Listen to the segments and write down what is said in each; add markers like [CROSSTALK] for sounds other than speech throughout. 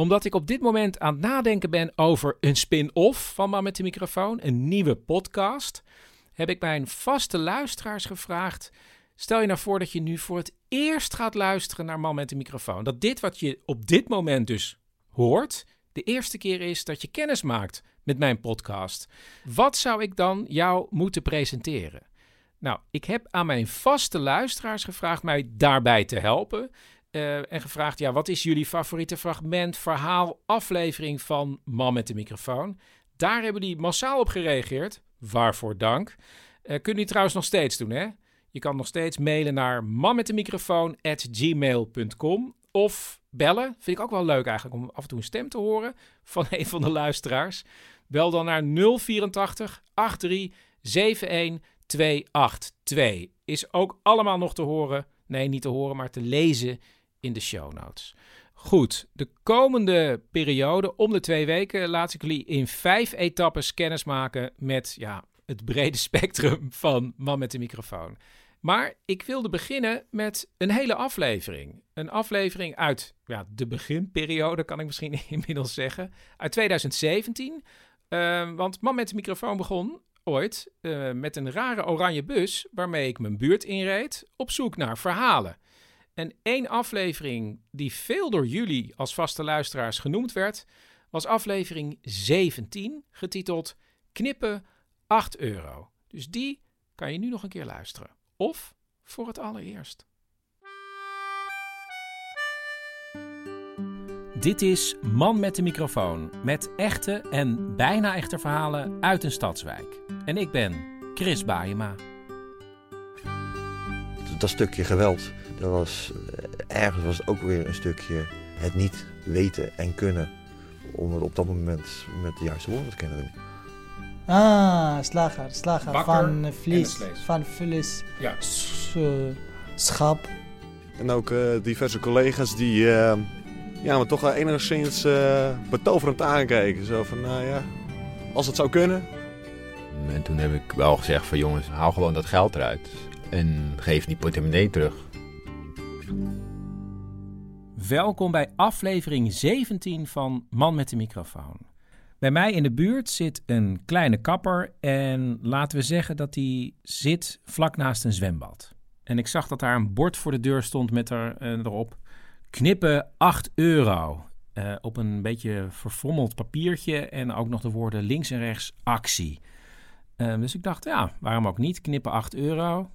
Omdat ik op dit moment aan het nadenken ben over een spin-off van Man met de microfoon, een nieuwe podcast, heb ik mijn vaste luisteraars gevraagd. Stel je nou voor dat je nu voor het eerst gaat luisteren naar Man met de microfoon. Dat dit wat je op dit moment dus hoort, de eerste keer is dat je kennis maakt met mijn podcast. Wat zou ik dan jou moeten presenteren? Nou, ik heb aan mijn vaste luisteraars gevraagd mij daarbij te helpen. Eh, en gevraagd, ja, wat is jullie favoriete fragment, verhaal, aflevering van Man met de microfoon? Daar hebben die massaal op gereageerd. Waarvoor dank. Eh kun je trouwens nog steeds doen, hè? Je kan nog steeds mailen naar manmetdemicrofoon.gmail.com of bellen. Vind ik ook wel leuk eigenlijk om af en toe een stem te horen van [LAUGHS] een van de luisteraars. Bel dan naar 084 83 71 282. Is ook allemaal nog te horen. Nee, niet te horen, maar te lezen in de show notes. Goed, de komende periode, om de twee weken, laat ik jullie in vijf etappes kennis maken met ja, het brede [LAUGHS] spectrum van Man met de microfoon. Maar ik wilde beginnen met een hele aflevering. Een aflevering uit ja, de beginperiode, kan ik misschien [LAUGHS] inmiddels zeggen. Uit 2017. Eh, want Man met de microfoon begon ooit eh, met een rare oranje bus waarmee ik mijn buurt inreed op zoek naar verhalen. En één aflevering die veel door jullie als vaste luisteraars genoemd werd, was aflevering 17, getiteld Knippen 8 euro. Dus die kan je nu nog een keer luisteren. Of voor het allereerst. Dit is Man met de microfoon, met echte en bijna echte verhalen uit een stadswijk. En ik ben Chris Baayema. Dat stukje geweld, dat was, eh, ergens was het ook weer een stukje het niet weten en kunnen. Om het op dat moment met de juiste woorden te kunnen doen. Ah, slager, slager. Bakker van vlees. Van vlees. Ja. Eh, schap. En ook eh, diverse collega's die eh, ja, me toch wel enigszins eh, betoverend aankeken. Zo van, nou ja, als het zou kunnen. En toen heb ik wel gezegd van jongens, haal gewoon dat geld eruit. En geef die portemonnee terug. Welkom bij aflevering 17 van Man met de microfoon. Bij mij in de buurt zit een kleine kapper en laten we zeggen dat die zit vlak naast een zwembad. En ik zag dat daar een bord voor de deur stond met er, eh, erop knippen 8 euro. Eh, op een beetje verfrommeld papiertje en ook nog de woorden links en rechts actie. Eh, dus ik dacht, ja, waarom ook niet? Knippen 8 euro.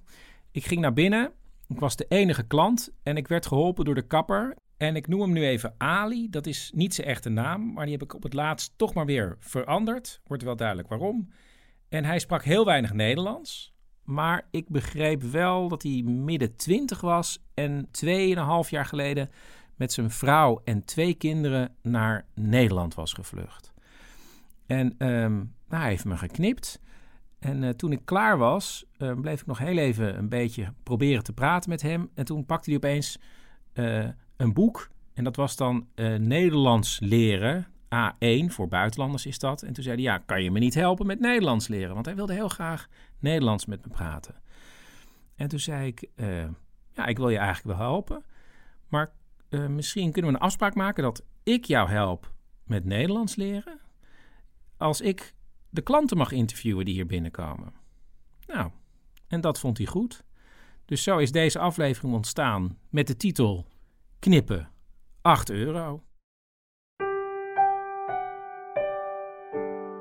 Ik ging naar binnen. Ik was de enige klant en ik werd geholpen door de kapper. En ik noem hem nu even Ali. Dat is niet zijn echte naam, maar die heb ik op het laatst toch maar weer veranderd. Wordt wel duidelijk waarom. En hij sprak heel weinig Nederlands. Maar ik begreep wel dat hij midden twintig was en 2,5 jaar geleden met zijn vrouw en twee kinderen naar Nederland was gevlucht. En ehm, nou, hij heeft me geknipt. En eh, toen ik klaar was, eh, bleef ik nog heel even een beetje proberen te praten met hem. En toen pakte hij opeens eh, een boek. En dat was dan Nederlands leren. A1 voor buitenlanders is dat. En toen zei hij: Ja, kan je me niet helpen met Nederlands leren? Want hij wilde heel graag Nederlands met me praten. En toen zei ik: Ja, ik wil je eigenlijk wel helpen. Maar misschien kunnen we een afspraak maken dat ik jou help met Nederlands leren. Als ik de klanten mag interviewen die hier binnenkomen. Nou, en dat vond hij goed. Dus zo is deze aflevering ontstaan met de titel Knippen 8 euro.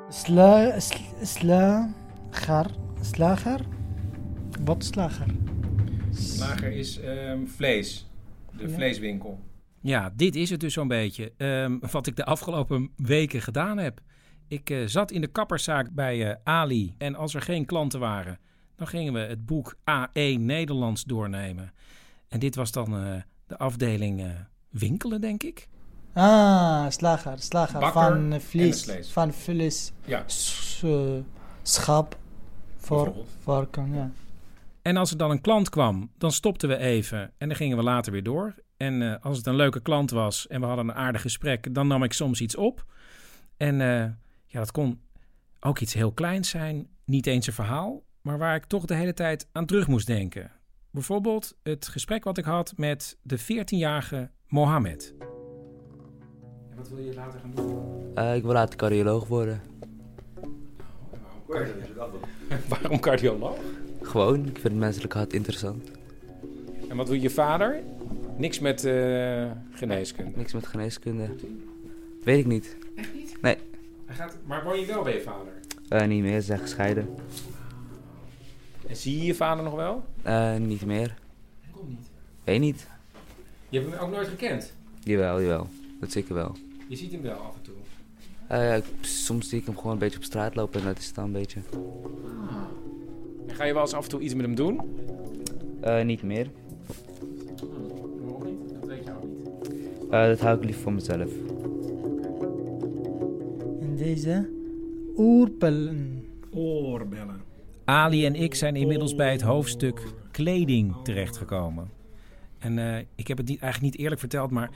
Sla, sla, slager. Slager? Wat slager? Lager is ehm, vlees. De Ja. vleeswinkel. Ja, dit is het dus zo'n beetje. Ehm, wat ik de afgelopen weken gedaan heb. Ik eh, zat in de kapperszaak bij eh, Ali. En als er geen klanten waren, dan gingen we het boek A1 Nederlands doornemen. En dit was dan eh, de afdeling winkelen, denk ik. Ah, slager, slager. Bakker van vlees. Van vlees. Ja. Schap. Voor, varken, ja. En als er dan een klant kwam, dan stopten we even en dan gingen we later weer door. En als het een leuke klant was en we hadden een aardig gesprek, dan nam ik soms iets op. En ja, dat kon ook iets heel kleins zijn, niet eens een verhaal, maar waar ik toch de hele tijd aan terug moest denken. Bijvoorbeeld het gesprek wat ik had met de 14-jarige Mohammed. En wat wil je later gaan doen? Eh, ik wil later cardioloog worden. [LAUGHS] Waarom cardioloog? Gewoon, ik vind het menselijk hart interessant. En wat wil je vader? Niks met eh, geneeskunde. Niks met geneeskunde. Weet ik niet. Echt niet? Nee, gaat, maar woon je wel bij je vader? eh, niet meer. Ze zijn gescheiden. En zie je je vader nog wel? Eh, niet meer. Waarom niet? Weet niet. Je hebt hem ook nooit gekend. Jawel, jawel. Dat zeker wel. Je ziet hem wel af en toe. Eh, soms zie ik hem gewoon een beetje op straat lopen en dat is het dan een beetje. En ga je wel eens af en toe iets met hem doen? Eh, niet meer. Waarom niet? Dat weet je ook niet. Eh, dat hou ik liever voor mezelf. Deze oerpellen. Oorbellen. Ali en ik zijn inmiddels bij het hoofdstuk kleding terechtgekomen. En eh, ik heb het niet, eigenlijk niet eerlijk verteld, maar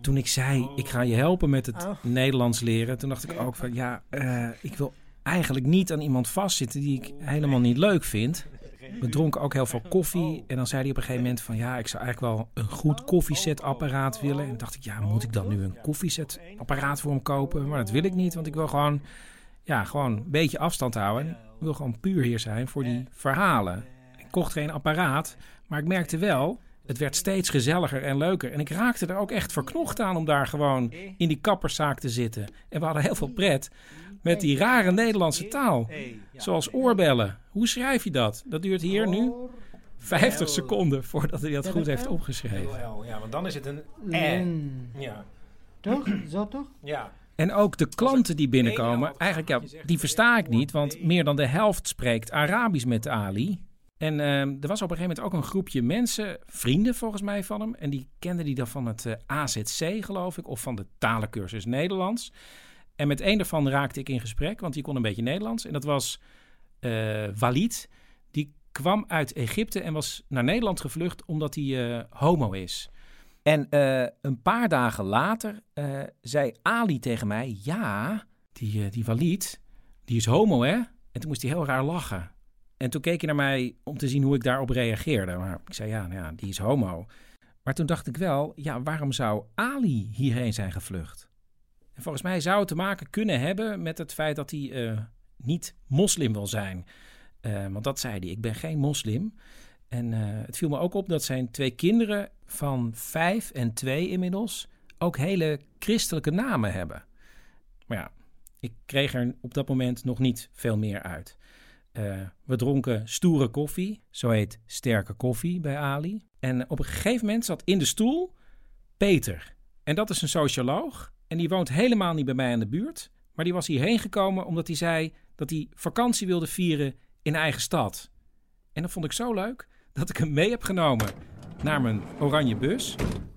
toen ik zei: ik ga je helpen met het Oh. Nederlands leren, toen dacht ik ook van ja, eh, ik wil eigenlijk niet aan iemand vastzitten die ik helemaal niet leuk vind. We dronken ook heel veel koffie. En dan zei hij op een gegeven moment van... ja, ik zou eigenlijk wel een goed koffiezetapparaat willen. En dacht ik, ja, moet ik dan nu een koffiezetapparaat voor hem kopen? Maar dat wil ik niet, want ik wil gewoon... ja, gewoon een beetje afstand houden. En ik wil gewoon puur hier zijn voor die verhalen. Ik kocht geen apparaat, maar ik merkte wel... het werd steeds gezelliger en leuker. En ik raakte er ook echt verknocht aan om daar gewoon in die kapperszaak te zitten. En we hadden heel veel pret met die rare Nederlandse taal. Zoals oorbellen. Hoe schrijf je dat? Dat duurt hier nu 50 seconden voordat hij dat goed heeft opgeschreven. Ja, want dan is het een. Ja. Toch? Zo toch? ja. En ook de klanten die binnenkomen, eigenlijk ja, die versta ik niet, want meer dan de helft spreekt Arabisch met Ali. En ehm, er was op een gegeven moment ook een groepje mensen, vrienden volgens mij van hem, en die kenden die dan van het eh, AZC geloof ik, of van de talencursus Nederlands. En met een daarvan raakte ik in gesprek, want die kon een beetje Nederlands. En dat was eh, Walid. Die kwam uit Egypte en was naar Nederland gevlucht omdat hij eh, homo is. En een paar dagen later zei Ali tegen mij: Ja, die, die Walid, die is homo, hè? En toen moest hij heel raar lachen. En toen keek hij naar mij om te zien hoe ik daarop reageerde. Maar ik zei: Ja, nou ja, die is homo. Maar toen dacht ik wel: Ja, waarom zou Ali hierheen zijn gevlucht? En volgens mij zou het te maken kunnen hebben met het feit dat hij eh, niet moslim wil zijn. Eh, want dat zei hij: Ik ben geen moslim. En eh, het viel me ook op dat zijn twee kinderen van vijf en twee inmiddels ook hele christelijke namen hebben. Maar ja, ik kreeg er op dat moment nog niet veel meer uit. Eh, we dronken stoere koffie, zo heet sterke koffie bij Ali. En op een gegeven moment zat in de stoel Peter. En dat is een socioloog. En die woont helemaal niet bij mij in de buurt. Maar die was hierheen gekomen omdat hij zei dat hij vakantie wilde vieren in eigen stad. En dat vond ik zo leuk dat ik hem mee heb genomen naar mijn oranje bus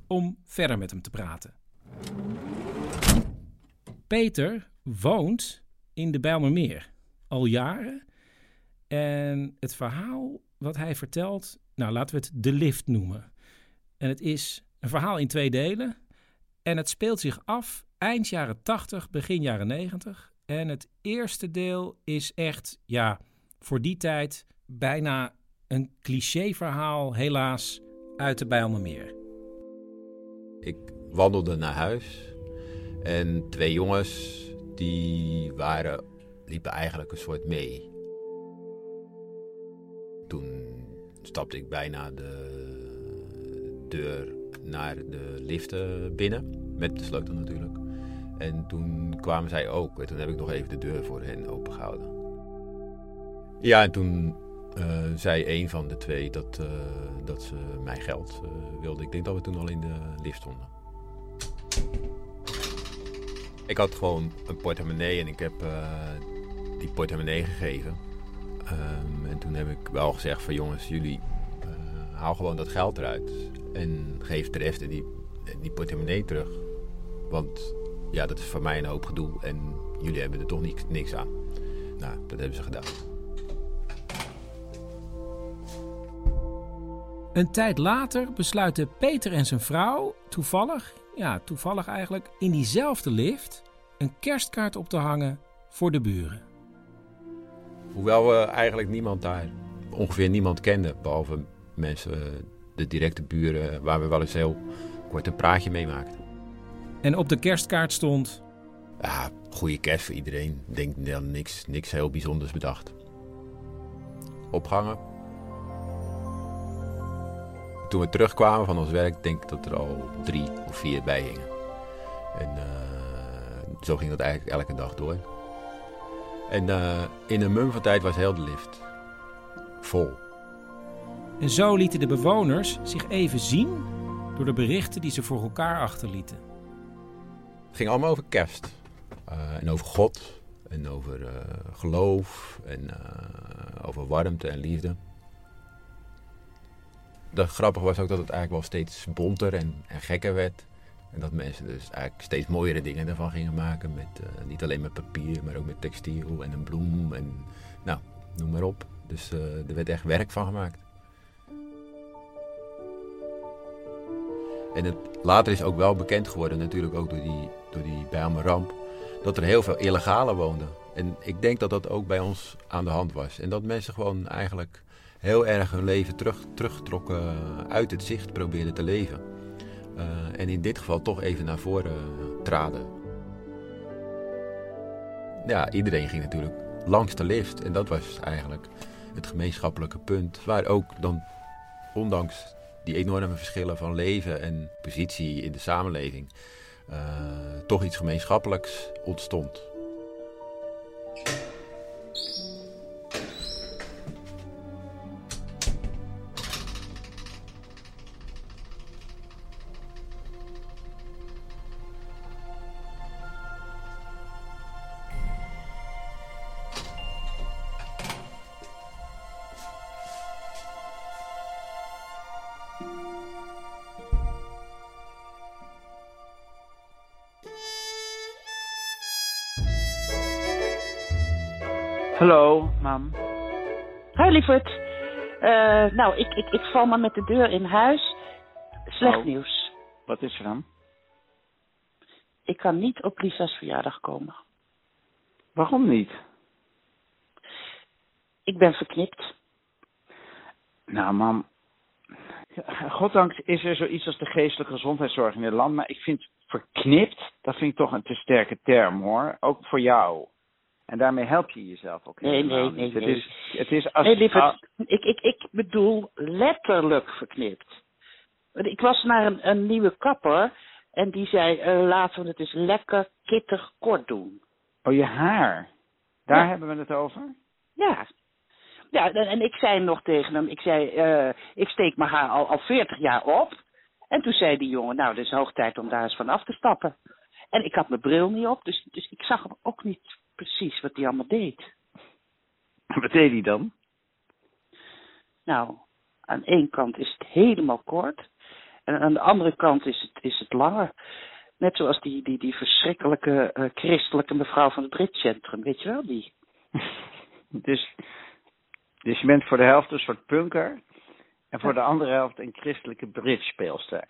om verder met hem te praten. Peter woont in de Bijlmermeer al jaren. En het verhaal wat hij vertelt, nou laten we het de lift noemen. En het is een verhaal in twee delen. En het speelt zich af eind jaren 80, begin jaren 90. En het eerste deel is echt, ja, voor die tijd bijna een clichéverhaal, helaas, uit de Bijlmermeer. Ik wandelde naar huis en twee jongens die waren, liepen eigenlijk een soort mee. Toen stapte ik bijna de deur naar de lift eh, binnen, met de sleutel natuurlijk. En toen kwamen zij ook. En toen heb ik nog even de deur voor hen opengehouden. Ja, en toen eh, zei een van de twee dat, eh, dat ze mijn geld eh, wilde. Ik denk dat we toen al in de lift stonden. Ik had gewoon een portemonnee en ik heb die portemonnee gegeven. Ehm, en toen heb ik wel gezegd van jongens, jullie uh, haal gewoon dat geld eruit. En geef de rest die, die portemonnee terug. Want ja, dat is voor mij een hoop gedoe en jullie hebben er toch niks, niks aan. Nou, dat hebben ze gedaan. Een tijd later besluiten Peter en zijn vrouw toevallig, ja, toevallig eigenlijk, in diezelfde lift een kerstkaart op te hangen voor de buren. Hoewel we eigenlijk niemand daar, ongeveer niemand kenden, behalve mensen, eh, de directe buren, waar we wel eens heel kort een praatje mee maakten. En op de kerstkaart stond. Ja, goede kerst voor iedereen. Denk dan niks, niks heel bijzonders bedacht. Opgangen. Toen we terugkwamen van ons werk, denk ik dat er al drie of vier bij hingen. En uh, zo ging dat eigenlijk elke dag door. En uh, in een mum van tijd was heel de lift vol. En zo lieten de bewoners zich even zien door de berichten die ze voor elkaar achterlieten. Het ging allemaal over kerst. Uh, en over God. En over uh, geloof. En over warmte en liefde. Dat grappige was ook dat het eigenlijk wel steeds bonter en, en gekker werd. En dat mensen dus eigenlijk steeds mooiere dingen ervan gingen maken. Met, niet alleen met papier, maar ook met textiel en een bloem. En nou, noem maar op. Dus er werd echt werk van gemaakt. En het, later is ook wel bekend geworden, natuurlijk ook door die, door die ramp, dat er heel veel illegalen woonden. En ik denk dat dat ook bij ons aan de hand was. En dat mensen gewoon eigenlijk heel erg hun leven terug, teruggetrokken uit het zicht probeerden te leven. Uh, en in dit geval toch even naar voren traden. Ja, iedereen ging natuurlijk langs de lift. En dat was eigenlijk het gemeenschappelijke punt. Waar ook dan, ondanks die enorme verschillen van leven en positie in de samenleving uh, toch iets gemeenschappelijks ontstond. Lieverd. Uh, nou, ik, ik, ik val maar met de deur in huis. Slecht Oh. nieuws. Wat is er dan? Ik kan niet op Lisa's verjaardag komen. Waarom niet? Ik ben verknipt. Nou, mam. Goddank is er zoiets als de geestelijke gezondheidszorg in Nederland. Maar ik vind verknipt, dat vind ik toch een te sterke term hoor. Ook voor jou. En daarmee help je jezelf ook Nee, nee, nee. Het nee. is, het is als, nee, lieverd. Ik, ik, ik bedoel letterlijk verknipt. Ik was naar een, een nieuwe kapper. En die zei, eh, laten we het eens lekker kittig kort doen. oh, je haar. Daar Ja. hebben we het over? Ja. Ja, en, en ik zei nog tegen hem, ik zei, eh, ik steek mijn haar al, al 40 jaar op. En toen zei die jongen, nou, het is hoog tijd om daar eens van af te stappen. En ik had mijn bril niet op, dus, dus ik zag hem ook niet precies wat hij allemaal deed. [LAUGHS] Wat deed hij dan? Nou, aan één kant is het helemaal kort. En aan de andere kant is het, is het langer. Net zoals die, die, die verschrikkelijke eh, christelijke mevrouw van het Britcentrum, weet je wel, die. [LAUGHS] Dus, dus je bent voor de helft een soort punker. En voor de andere helft een christelijke bridge-speelster.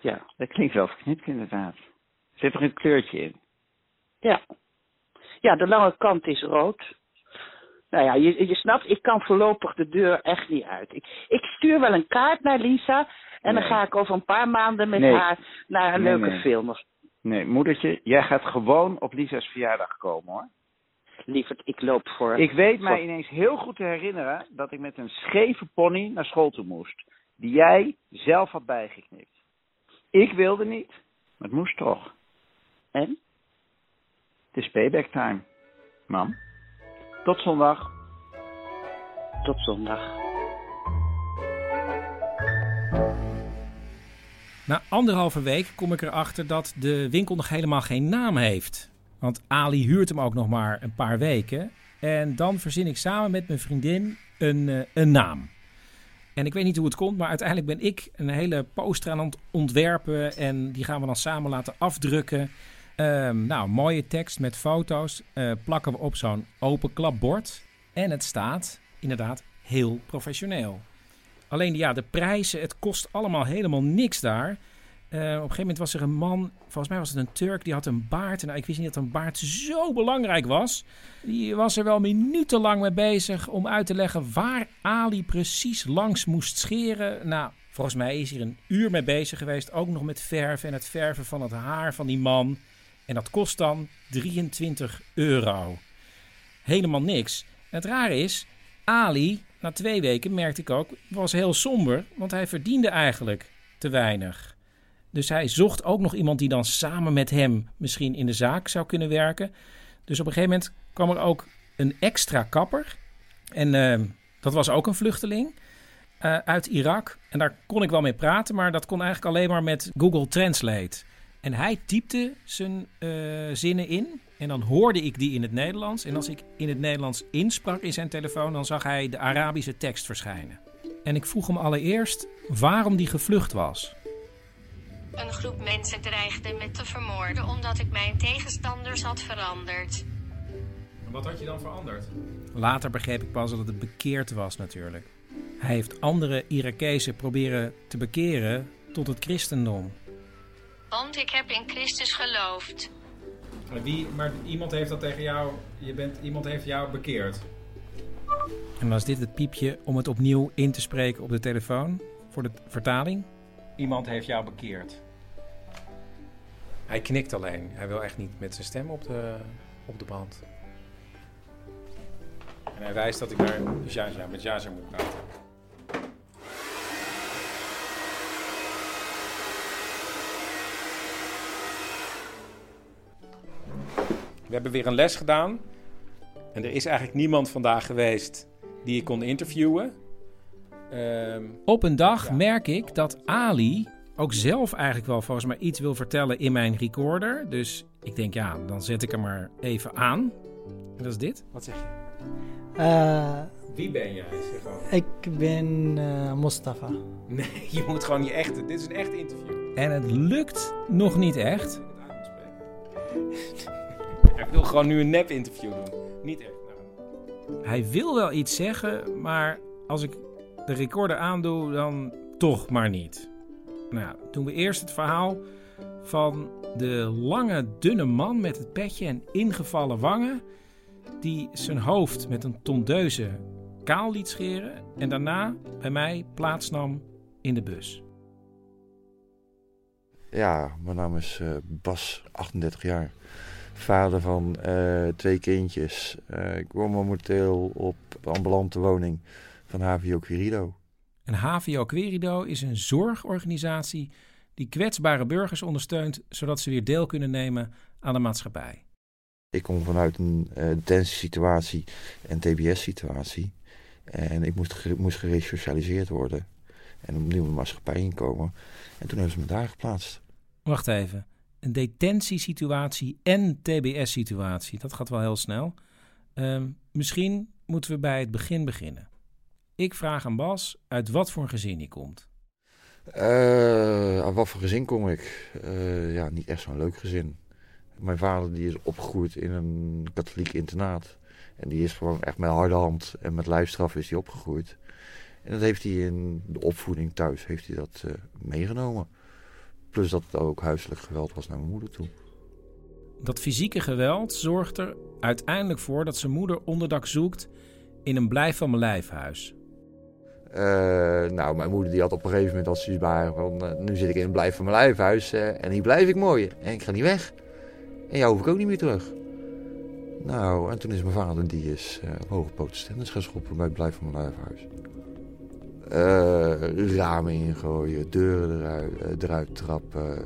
Ja. Dat klinkt wel verknipt inderdaad. Zit er een kleurtje in? Ja. Ja, de lange kant is rood. Nou ja, je, je snapt, ik kan voorlopig de deur echt niet uit. Ik, ik stuur wel een kaart naar Lisa. En dan ga ik over een paar maanden met Nee. haar naar een Nee, leuke film. Nee, moedertje, jij gaat gewoon op Lisa's verjaardag komen hoor. Lieverd, ik loop voor... Ik weet mij ineens heel goed te herinneren dat ik met een scheve pony naar school toe moest. Die jij zelf had bijgeknipt. Ik wilde niet, maar het moest toch. En? Het is payback time. Mam. Tot zondag. Tot zondag. Na anderhalve week kom ik erachter dat de winkel nog helemaal geen naam heeft. Want Ali huurt hem ook nog maar een paar weken. En dan verzin ik samen met mijn vriendin een, eh, een naam. En ik weet niet hoe het komt, maar uiteindelijk ben ik een hele poster aan het ontwerpen. En die gaan we dan samen laten afdrukken. Ehm, nou, mooie tekst met foto's eh, plakken we op zo'n open klapbord. En het staat inderdaad heel professioneel. Alleen ja, de prijzen, het kost allemaal helemaal niks daar. Eh, op een gegeven moment was er een man, volgens mij was het een Turk, die had een baard. Nou, ik wist niet dat een baard zo belangrijk was. Die was er wel minutenlang mee bezig om uit te leggen waar Ali precies langs moest scheren. Nou, volgens mij is hij er een uur mee bezig geweest. Ook nog met verven en het verven van het haar van die man. En dat kost dan 23 euro. Helemaal niks. Het rare is, Ali, na twee weken merkte ik ook, was heel somber. Want hij verdiende eigenlijk te weinig. Dus hij zocht ook nog iemand die dan samen met hem misschien in de zaak zou kunnen werken. Dus op een gegeven moment kwam er ook een extra kapper. En uh, dat was ook een vluchteling uh, uit Irak. En daar kon ik wel mee praten, maar dat kon eigenlijk alleen maar met Google Translate. En hij typte zijn uh, zinnen in. En dan hoorde ik die in het Nederlands. En als ik in het Nederlands insprak in zijn telefoon, dan zag hij de Arabische tekst verschijnen. En ik vroeg hem allereerst waarom die gevlucht was. Een groep mensen dreigde me te vermoorden omdat ik mijn tegenstanders had veranderd. Wat had je dan veranderd? Later begreep ik pas dat het bekeerd was natuurlijk. Hij heeft andere Irakezen proberen te bekeren tot het christendom. Want ik heb in Christus geloofd. Maar, wie, maar iemand heeft dat tegen jou, je bent, iemand heeft jou bekeerd. En was dit het piepje om het opnieuw in te spreken op de telefoon voor de vertaling? Iemand heeft jou bekeerd. Hij knikt alleen. Hij wil echt niet met zijn stem op de, op de band. En hij wijst dat ik daar met Jaja moet praten. We hebben weer een les gedaan. En er is eigenlijk niemand vandaag geweest die ik kon interviewen. Um, Op een dag merk ik dat Ali ook zelf eigenlijk wel volgens mij iets wil vertellen in mijn recorder. Dus ik denk, ja, dan zet ik hem maar even aan. En dat is dit. Wat zeg je? Uh, Wie ben jij? Zeg. Ik ben uh, Mustafa. Nee, [LAUGHS] je moet gewoon je echte. Dit is een echt interview. En het lukt nog niet echt. [LAUGHS] Ik wil gewoon nu een nep-interview doen. Niet echt. Nou. Hij wil wel iets zeggen, maar als ik de recorder aandoe, dan toch maar niet. Nou, doen we eerst het verhaal van de lange, dunne man met het petje en ingevallen wangen. Die zijn hoofd met een tondeuze kaal liet scheren. En daarna bij mij plaatsnam in de bus. Ja, mijn naam is uh, Bas, 38 jaar. Vader van uh, twee kindjes. Uh, ik woon momenteel op de ambulante woning van HVO Querido. En HVO Querido is een zorgorganisatie die kwetsbare burgers ondersteunt, zodat ze weer deel kunnen nemen aan de maatschappij. Ik kom vanuit een uh, detentiesituatie en TBS-situatie. En ik moest, moest geresocialiseerd worden. En opnieuw de maatschappij inkomen. En toen hebben ze me daar geplaatst. Wacht even. Een detentiesituatie en TBS-situatie. Dat gaat wel heel snel. Uh, misschien moeten we bij het begin beginnen. Ik vraag aan Bas uit wat voor een gezin hij komt. Uh, uit wat voor gezin kom ik? Uh, ja, niet echt zo'n leuk gezin. Mijn vader die is opgegroeid in een katholiek internaat. En die is gewoon echt met harde hand en met lijfstraf is hij opgegroeid. En dat heeft hij in de opvoeding thuis heeft hij dat uh, meegenomen. Plus dat het ook huiselijk geweld was naar mijn moeder toe. Dat fysieke geweld zorgt er uiteindelijk voor dat zijn moeder onderdak zoekt in een blijf van mijn lijfhuis. Uh, nou, mijn moeder die had op een gegeven moment als ze van uh, nu zit ik in een blijf van mijn lijfhuis uh, en hier blijf ik mooi en ik ga niet weg. En jou hoef ik ook niet meer terug. Nou, en toen is mijn vader die is hoge poten gaan schoppen bij het blijf van mijn lijfhuis. Ramen ingooien, deuren eruit, eruit trappen,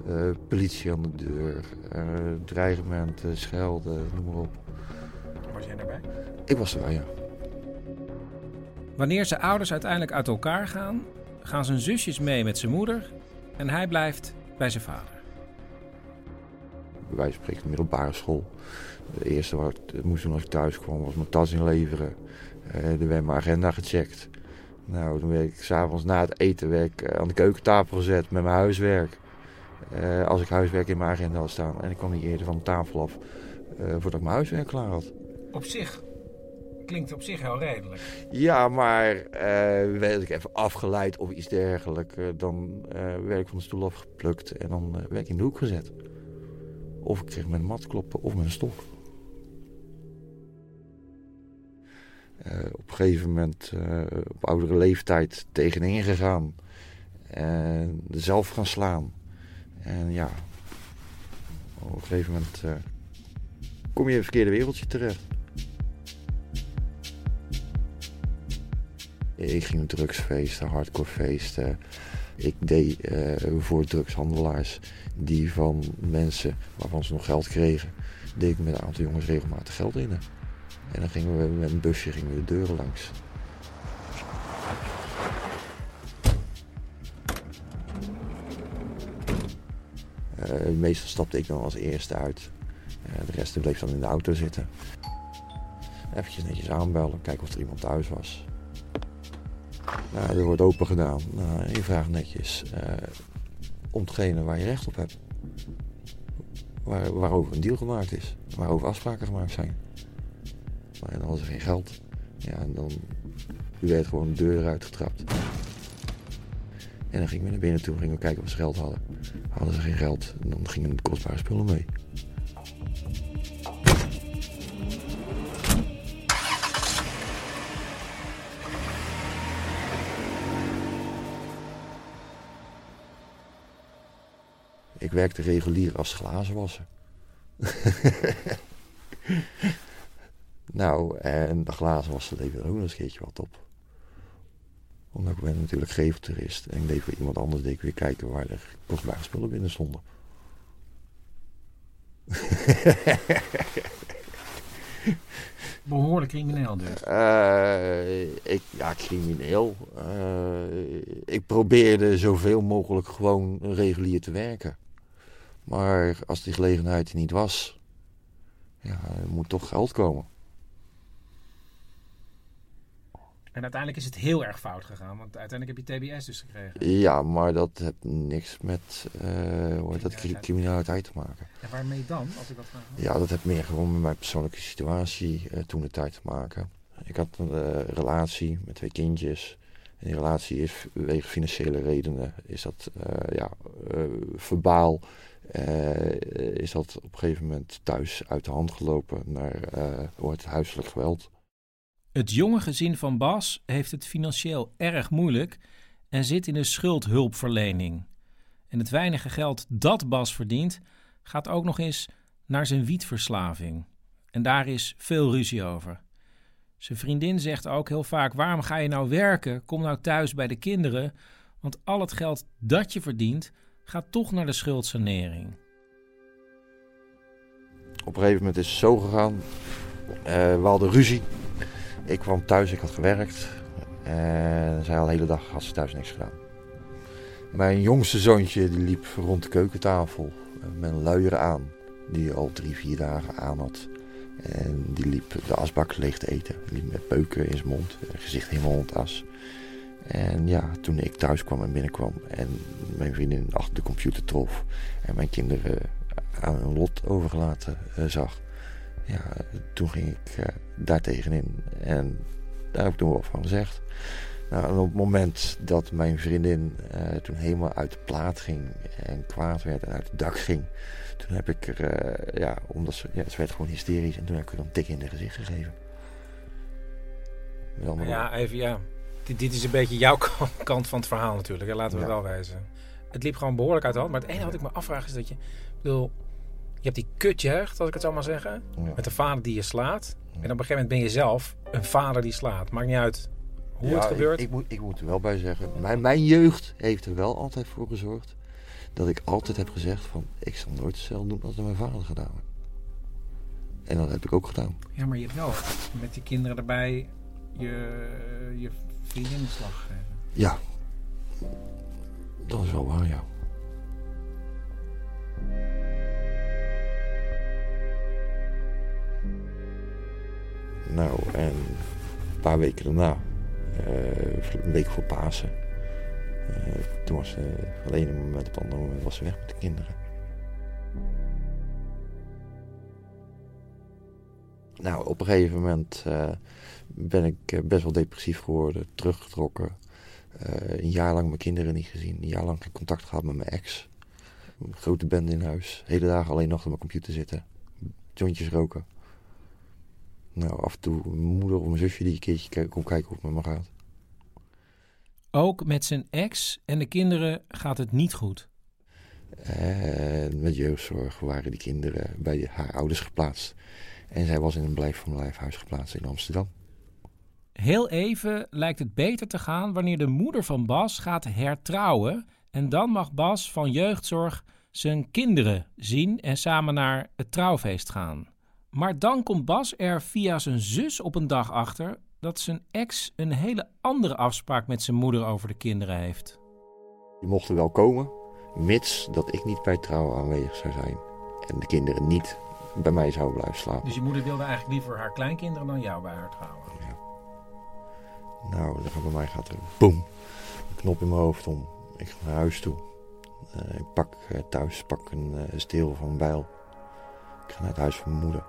politie aan de deur, dreigementen, schelden, noem maar op. Was jij daarbij? Ik was erbij, ja. Wanneer zijn ouders uiteindelijk uit elkaar gaan, gaan zijn zusjes mee met zijn moeder en hij blijft bij zijn vader. bij wijze van spreken de middelbare school. De eerste wat ik moest doen als ik thuis kwam was mijn tas inleveren. Uh, er werd mijn agenda gecheckt. Nou, toen werd ik s'avonds na het eten werd ik aan de keukentafel gezet met mijn huiswerk. Uh, als ik huiswerk in mijn agenda had staan. En ik kwam niet eerder van de tafel af uh, voordat ik mijn huiswerk klaar had. Op zich klinkt op zich heel redelijk. Ja, maar uh, werd ik even afgeleid of iets dergelijks, dan werd ik van de stoel afgeplukt en dan werd ik in de hoek gezet. Of ik kreeg met een mat kloppen of met een stok. Op een gegeven moment op oudere leeftijd tegenin gegaan. En zelf gaan slaan. En ja, op een gegeven moment uh, kom je in het verkeerde wereldje terecht. Ik ging drugsfeesten, hardcore feesten. Ik deed voor drugshandelaars die van mensen waarvan ze nog geld kregen, deed ik met een aantal jongens regelmatig geld in. En dan gingen we met een busje gingen we de deuren langs. Uh, meestal stapte ik dan als eerste uit. Uh, de rest bleef dan in de auto zitten. Even netjes aanbellen, kijken of er iemand thuis was. Nou, er wordt open gedaan. Nou, je vraagt netjes uh, om hetgene waar je recht op hebt. Waar, waarover een deal gemaakt is. Waarover afspraken gemaakt zijn. Maar dan was er geen geld. Ja, en dan werd gewoon de deur eruit getrapt. En dan gingen we naar binnen toe, gingen we kijken of ze geld hadden. Hadden ze geen geld, dan gingen de kostbare spullen mee. Ik werkte regulier als glazenwasser. [LAUGHS] nou, en de glazen wassen leverde ook nog eens een keertje wat op omdat ik ben natuurlijk geveltoerist. En ik deed voor iemand anders deed ik weer kijken waar er kostbare spullen binnen stonden. [LAUGHS] Behoorlijk crimineel dus. Uh, ik, ja, crimineel. Uh, ik probeerde zoveel mogelijk gewoon regulier te werken. Maar als die gelegenheid er niet was, ja, er moet toch geld komen. En uiteindelijk is het heel erg fout gegaan, want uiteindelijk heb je TBS dus gekregen. Ja, maar dat heeft niks met uh, dat, criminaliteit te maken. En waarmee dan, als ik dat vraag? Ja, dat heeft meer gewoon met mijn persoonlijke situatie uh, toen de tijd te maken. Ik had een uh, relatie met twee kindjes. En die relatie is wegen financiële redenen, is dat ja, verbaal, is dat op een gegeven moment thuis uit de hand gelopen naar het huiselijk geweld. Het jonge gezin van Bas heeft het financieel erg moeilijk en zit in een schuldhulpverlening. En het weinige geld dat Bas verdient, gaat ook nog eens naar zijn wietverslaving. En daar is veel ruzie over. Zijn vriendin zegt ook heel vaak: Waarom ga je nou werken? Kom nou thuis bij de kinderen. Want al het geld dat je verdient, gaat toch naar de schuldsanering. Op een gegeven moment is het zo gegaan. Uh, we hadden ruzie. Ik kwam thuis, ik had gewerkt. En zij al de hele dag had ze thuis niks gedaan. Mijn jongste zoontje die liep rond de keukentafel met een luier aan. Die al drie, vier dagen aan had. En die liep de asbak leeg te eten. Die liep met peuken in zijn mond, gezicht helemaal rond as. En ja, toen ik thuis kwam en binnenkwam en mijn vriendin achter de computer trof en mijn kinderen aan hun lot overgelaten uh, zag, ja, toen ging ik uh, daar tegenin. En daar heb ik toen wel van gezegd. Nou, en op het moment dat mijn vriendin uh, toen helemaal uit de plaat ging en kwaad werd en uit het dak ging, toen heb ik er, uh, ja, omdat ze, ja, ze werd gewoon hysterisch en toen heb ik er een tik in de gezicht gegeven. Ja, even ja. Dit, dit, is een beetje jouw [LAUGHS] kant van het verhaal natuurlijk, hè? laten we ja. het wel wijzen. Het liep gewoon behoorlijk uit de hand, maar het enige wat ik me afvraag is dat je, ik bedoel, je hebt die kutjeugd, als ik het zo maar zeggen. Met een vader die je slaat. En op een gegeven moment ben je zelf een vader die slaat. Maakt niet uit hoe ja, het gebeurt. Ik, ik, moet, ik moet er wel bij zeggen. Mijn, mijn jeugd heeft er wel altijd voor gezorgd. Dat ik altijd heb gezegd van... Ik zal nooit hetzelfde doen als mijn vader gedaan heeft. En dat heb ik ook gedaan. Ja, maar je hebt wel met die kinderen erbij je, je vriendin de slag gegeven. Ja. Dat is wel waar, ja. Nou, en een paar weken daarna, uh, een week voor Pasen, uh, toen was ze alleen een moment op het andere moment was ze weg met de kinderen. Nou, op een gegeven moment uh, ben ik best wel depressief geworden, teruggetrokken. een jaar lang mijn kinderen niet gezien, een jaar lang geen contact gehad met mijn ex. Een grote band in huis, hele dagen alleen nog op mijn computer zitten, jointjes roken. Nou, af en toe mijn moeder of mijn zusje die een keertje komt kijken hoe het met me gaat. Ook met zijn ex en de kinderen gaat het niet goed. En met jeugdzorg waren die kinderen bij haar ouders geplaatst. En zij was in een blijf van blijfhuis geplaatst in Amsterdam. Heel even lijkt het beter te gaan wanneer de moeder van Bas gaat hertrouwen. En dan mag Bas van jeugdzorg zijn kinderen zien en samen naar het trouwfeest gaan. Maar dan komt Bas er via zijn zus op een dag achter dat zijn ex een hele andere afspraak met zijn moeder over de kinderen heeft. Die mochten wel komen, mits dat ik niet bij trouwen aanwezig zou zijn. En de kinderen niet bij mij zouden blijven slapen. Dus je moeder wilde eigenlijk liever haar kleinkinderen dan jou bij haar trouwen? Ja. Nou, dan bij mij gaat er boem, een knop in mijn hoofd om. Ik ga naar huis toe. Uh, ik pak uh, thuis pak een uh, steel van een bijl. Ik ga naar het huis van mijn moeder.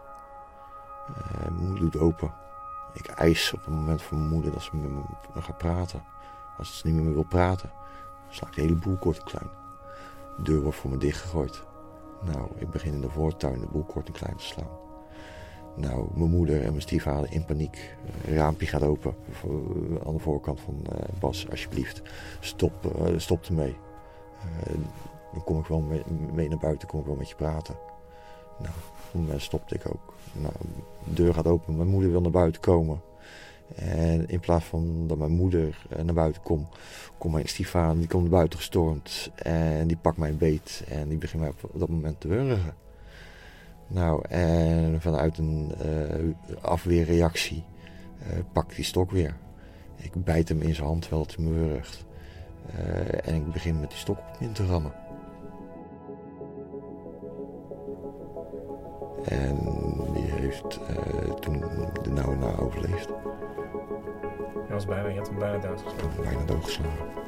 Mijn moeder doet open. Ik eis op het moment van mijn moeder dat ze met me gaat praten. Als ze niet meer wil praten, sla ik de hele boel kort en klein. De deur wordt voor me dichtgegooid. Nou, ik begin in de voortuin de boel kort en klein te slaan. Nou, mijn moeder en mijn stiefvader in paniek. Een raampje gaat open aan de voorkant van Bas, alsjeblieft. Stop, stop ermee. Dan kom ik wel mee, mee, naar buiten, kom ik wel met je praten. Nou, op moment stopte ik ook. Nou, de deur gaat open, mijn moeder wil naar buiten komen. En in plaats van dat mijn moeder naar buiten komt, komt mijn stiefvader, die komt naar buiten gestormd. En die pakt mijn beet en die begint mij op dat moment te wurgen. Nou, en vanuit een afweerreactie uh, pak ik die stok weer. Ik bijt hem in zijn hand terwijl het me wurgt. En ik begin met die stok op in te rammen. Overleefd. Je, was bijna, je had hem bijna doodgeslagen? Bijna doodgeslagen.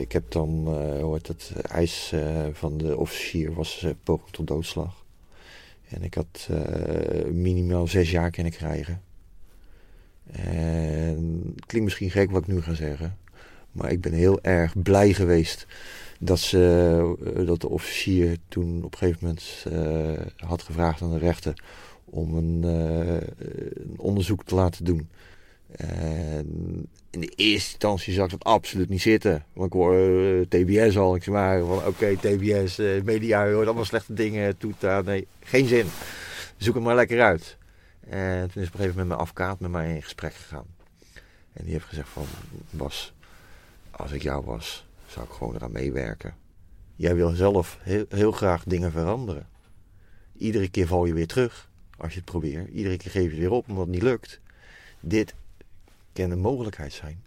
Ik heb dan, uh, hoe heet het, eis uh, van de officier was uh, poging tot doodslag. En ik had minimaal zes jaar kunnen krijgen. En het klinkt misschien gek wat ik nu ga zeggen. Maar ik ben heel erg blij geweest dat, ze, dat de officier toen op een gegeven moment uh, had gevraagd aan de rechter om een, uh, een onderzoek te laten doen. En in de eerste instantie zag ik dat absoluut niet zitten. Want ik hoor TBS al. Ik zeg maar oké, TBS, media, hoort allemaal slechte dingen. Toeta, nee, geen zin. Zoek het maar lekker uit. En toen is op een gegeven moment mijn advocaat met mij in gesprek gegaan. En die heeft gezegd van, Bas, als ik jou was, zou ik gewoon eraan meewerken. Jij wil zelf heel, heel graag dingen veranderen. Iedere keer val je weer terug als je het probeert. Iedere keer geef je weer op omdat het niet lukt. Dit kan een mogelijkheid zijn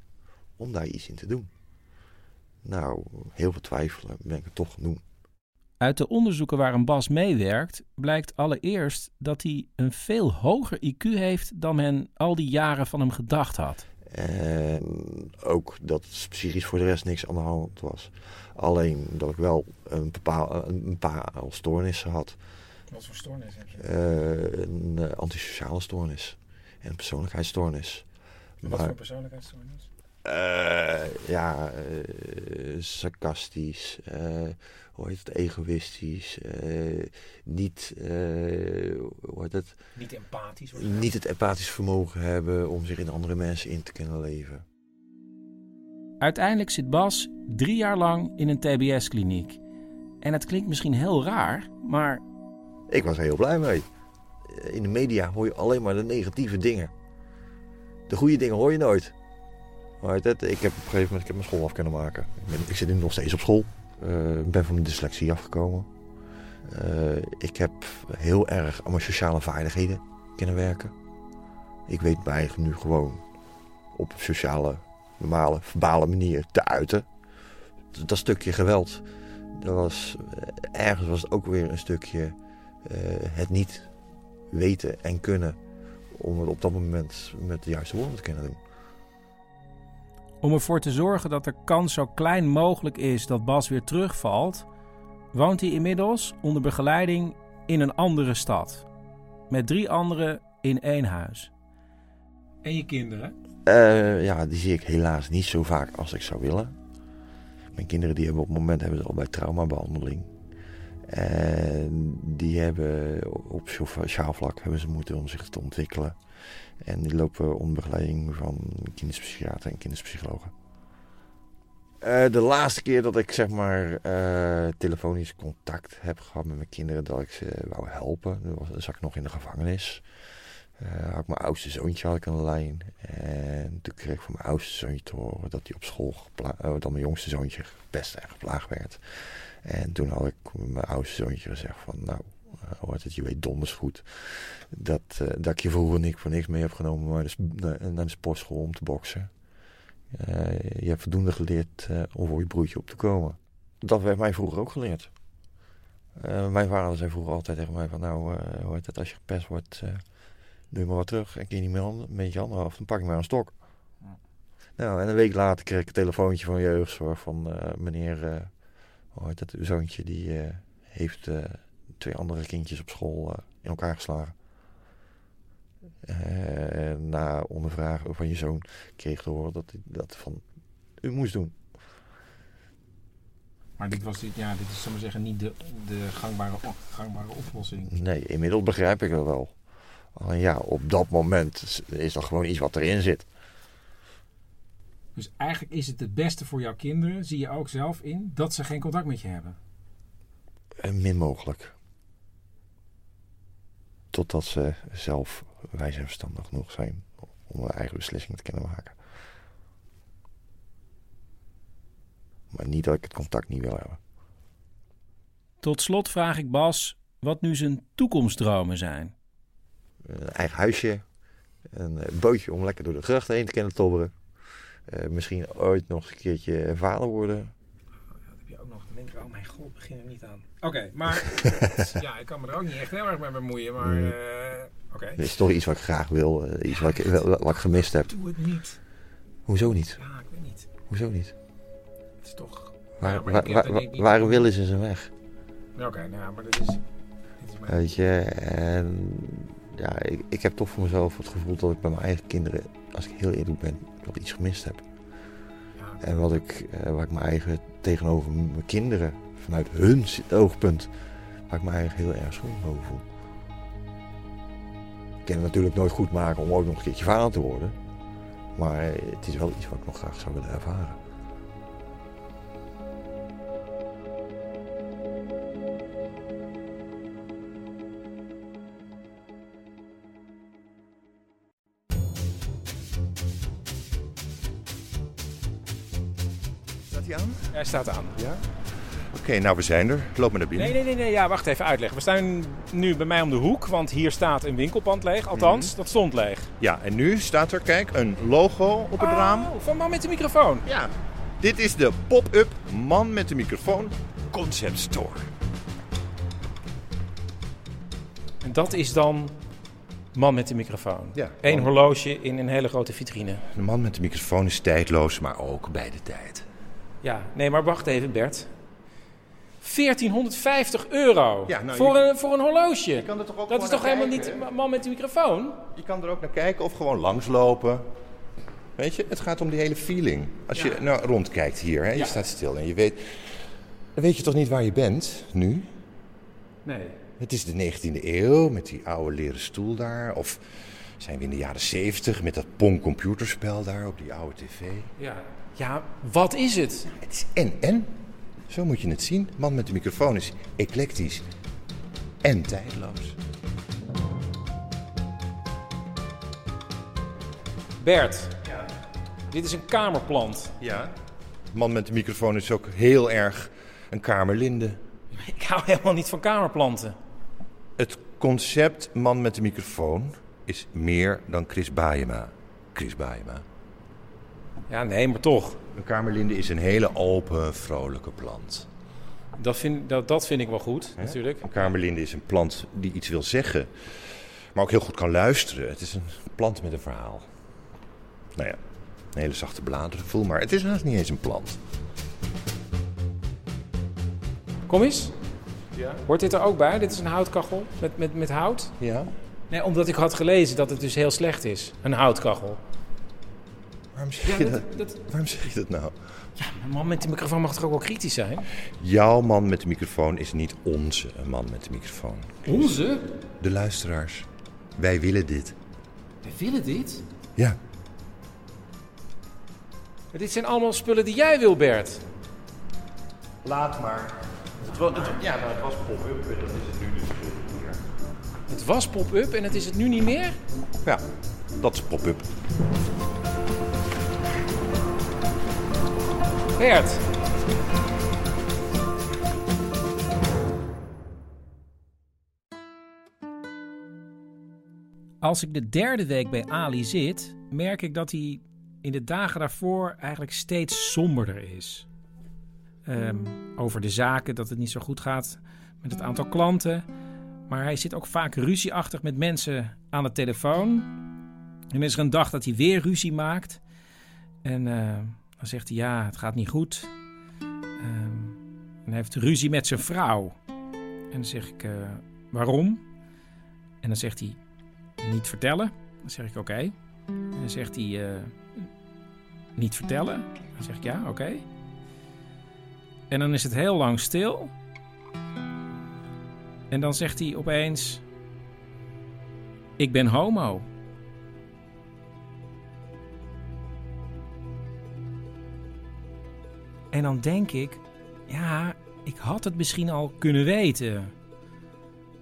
om daar iets in te doen. Nou, heel veel twijfelen ben ik het toch doen. Uit de onderzoeken waar een Bas meewerkt, blijkt allereerst dat hij een veel hoger IQ heeft dan men al die jaren van hem gedacht had. En ook dat psychisch voor de rest niks aan de hand was. Alleen dat ik wel een, bepaal, een paar stoornissen had. Wat voor stoornis heb je? Uh, een uh, antisociale stoornis en een persoonlijkheidsstoornis. Wat voor persoonlijkheidsstoornis? Uh, ja, uh, sarcastisch, uh, hoe heet het, egoïstisch, niet, hoe heet het? Niet empathisch. Niet het empathisch vermogen hebben om zich in andere mensen in te kunnen leven. Uiteindelijk zit Bas drie jaar lang in een TBS-kliniek. En het klinkt misschien heel raar, maar... Ik was er heel blij mee. In de media hoor je alleen maar de negatieve dingen. De goede dingen hoor je nooit. Ik heb op een gegeven moment ik heb mijn school af kunnen maken. Ik, ik zit nu nog steeds op school. Ik uh, ben van mijn dyslexie afgekomen. Uh, ik heb heel erg aan mijn sociale vaardigheden kunnen werken. Ik weet eigenlijk nu gewoon op sociale, normale, verbale manier te uiten. Dat, stukje geweld, dat was, eh, ergens was het ook weer een stukje eh, het niet weten en kunnen om het op dat moment met de juiste woorden te kunnen doen. Om ervoor te zorgen dat de kans zo klein mogelijk is dat Bas weer terugvalt, woont hij inmiddels onder begeleiding in een andere stad. Met drie anderen in één huis. En je kinderen? Eh, ja, die zie ik helaas niet zo vaak als ik zou willen. Mijn kinderen die hebben op het moment hebben ze al bij traumabehandeling. En die hebben op sociaal vlak hebben ze moeten om zich te ontwikkelen. En die lopen onder begeleiding van kinderpsychiater en kinderpsychologen. Uh, de laatste keer dat ik zeg maar uh, telefonisch contact heb gehad met mijn kinderen, dat ik ze wou helpen, dan zat ik nog in de gevangenis. Uh, had ik mijn oudste zoontje had ik lijn. En toen kreeg ik van mijn oudste zoontje te horen dat hij op school, dat mijn jongste zoontje gepest en geplaagd werd. En toen had ik mijn oudste zoontje gezegd van, nou, hoort het, je weet donders goed dat, uh, dat ik je vroeger niet voor niks mee heb genomen maar naar, naar de sportschool om te boksen. Uh, je hebt voldoende geleerd uh, om voor je broertje op te komen. Dat werd mij vroeger ook geleerd. mijn vader zei vroeger altijd tegen mij van nou, hoort het, als je gepest wordt, doe je maar wat terug. En keer niet meer een beetje anderhalf, dan pak ik maar een stok. Nou, en een week later kreeg ik een telefoontje van jeugdzorg van meneer, hoort het, uw zoontje die heeft twee andere kindjes op school in elkaar geslagen. Na ondervragen van je zoon kreeg te horen dat hij dat van u moest doen. Maar dit, was, ja, dit is, maar zeggen, niet de, de gangbare, gangbare oplossing. Nee, inmiddels begrijp ik het wel. Alleen ja, op dat moment is dat gewoon iets wat erin zit. Dus eigenlijk is het het beste voor jouw kinderen, zie je ook zelf in, dat ze geen contact met je hebben? Uh, min mogelijk. Totdat ze zelf wijs en verstandig genoeg zijn om hun eigen beslissingen te kunnen maken. Maar niet dat ik het contact niet wil hebben. Tot slot vraag ik Bas wat nu zijn toekomstdromen zijn. Een eigen huisje, een eh, bootje om lekker door de gracht heen te kunnen tobberen. Uh, misschien ooit nog een keertje vader worden denk ik, oh mijn god, begin er niet aan. Oké, maar [LAUGHS] ja, ik kan me er ook niet echt heel erg mee bemoeien, maar uh, oké. Okay. is toch iets wat ik graag wil, uh, iets wat ik, wat ik gemist heb. Doe het niet. Hoezo niet? Ja, ik weet niet. Hoezo niet? Het is toch... Waar, waar, waar, willen ze zijn weg? Oké, okay, nou, maar dat is... Dit is mijn... Weet je, en ja, ik, ik heb toch voor mezelf het gevoel dat ik bij mijn eigen kinderen, als ik heel eerlijk ben, dat iets gemist heb. En wat ik, uh, waar ik mijn eigen tegenover mijn kinderen, vanuit hun oogpunt, waar ik me eigenlijk heel erg schuldig over voel. Ik kan het natuurlijk nooit goed maken om ook nog een keertje vader te worden. Maar het is wel iets wat ik nog graag zou willen ervaren. Hij staat aan. Ja? Oké, nou we zijn er. Loop maar naar binnen. Nee, nee, nee, nee. Ja, wacht even uitleggen. We staan nu bij mij om de hoek, want hier staat een winkelpand leeg. Althans, mhm. dat stond leeg. Ja, en nu staat er, kijk, een logo op het oh, raam. van man met de microfoon. Ja, dit is de pop-up man met de microfoon concept store. En dat is dan man met de microfoon. Ja. Eén horloge in een hele grote vitrine. De man met de microfoon is tijdloos, maar ook bij de tijd. Ja, nee, maar wacht even, Bert. 1450 euro ja, nou, voor, een, voor een horloge. Kan er toch ook dat is toch helemaal niet man met de microfoon? Je kan er ook naar kijken of gewoon langslopen. Weet je, het gaat om die hele feeling. Als je nou rondkijkt hier, hè, je staat stil en je weet... Dan weet je toch niet waar je bent, nu? Nee. Het is de 19e eeuw, met die oude leren stoel daar. Of zijn we in de jaren 70 met dat Pong computerspel daar op die oude tv. Ja, ja, wat is het? Het is en en. Zo moet je het zien. Man met de microfoon is eclectisch en tijdloos. Bert, ja. dit is een kamerplant. Ja. Man met de microfoon is ook heel erg een kamerlinde. [LAUGHS] Ik hou helemaal niet van kamerplanten. Het concept man met de microfoon is meer dan Chris Baayema. Chris Baayema. Ja, nee, maar toch. Een kamerlinde is een hele open, vrolijke plant. Dat vind, dat, dat vind ik wel goed, natuurlijk. Een kamerlinde is een plant die iets wil zeggen, maar ook heel goed kan luisteren. Het is een plant met een verhaal. Nou ja, een hele zachte bladeren, voel maar. Het is haast niet eens een plant. Kom eens. Ja. Hoort dit er ook bij? Dit is een houtkachel met, met, met hout? Ja. Nee, omdat ik had gelezen dat het dus heel slecht is. Een houtkachel. Waarom zeg, Ja, je dat- dat, Waarom zeg je dat nou? Ja, een man met de microfoon mag toch ook wel kritisch zijn? Jouw man met de microfoon is niet onze man met de microfoon. Onze? De luisteraars. Wij willen dit. We willen dit. Ja. Maar dit zijn allemaal spullen die jij wil, Bert. Laat maar. Het was, het, ja, nou, het was pop-up en dat is het nu dus niet meer. Het was pop-up en het is het nu niet meer? Ja, dat is pop-up. Bert. Als ik de derde week bij Ali zit, merk ik dat hij in de dagen daarvoor eigenlijk steeds somberder is. Ehm, over de zaken, dat het niet zo goed gaat met het aantal klanten. Maar hij zit ook vaak ruzieachtig met mensen aan de telefoon. En is er een dag dat hij weer ruzie maakt. En eh, dan zegt hij, ja, het gaat niet goed. Ehm, en hij heeft ruzie met zijn vrouw. En dan zeg ik, eh, waarom? En dan zegt hij, niet vertellen. Dan zeg ik, oké. En dan zegt hij, eh, niet vertellen. Dan zeg ik, ja, oké. En dan is het heel lang stil. En dan zegt hij opeens, ik ben homo. En dan denk ik, ja, ik had het misschien al kunnen weten.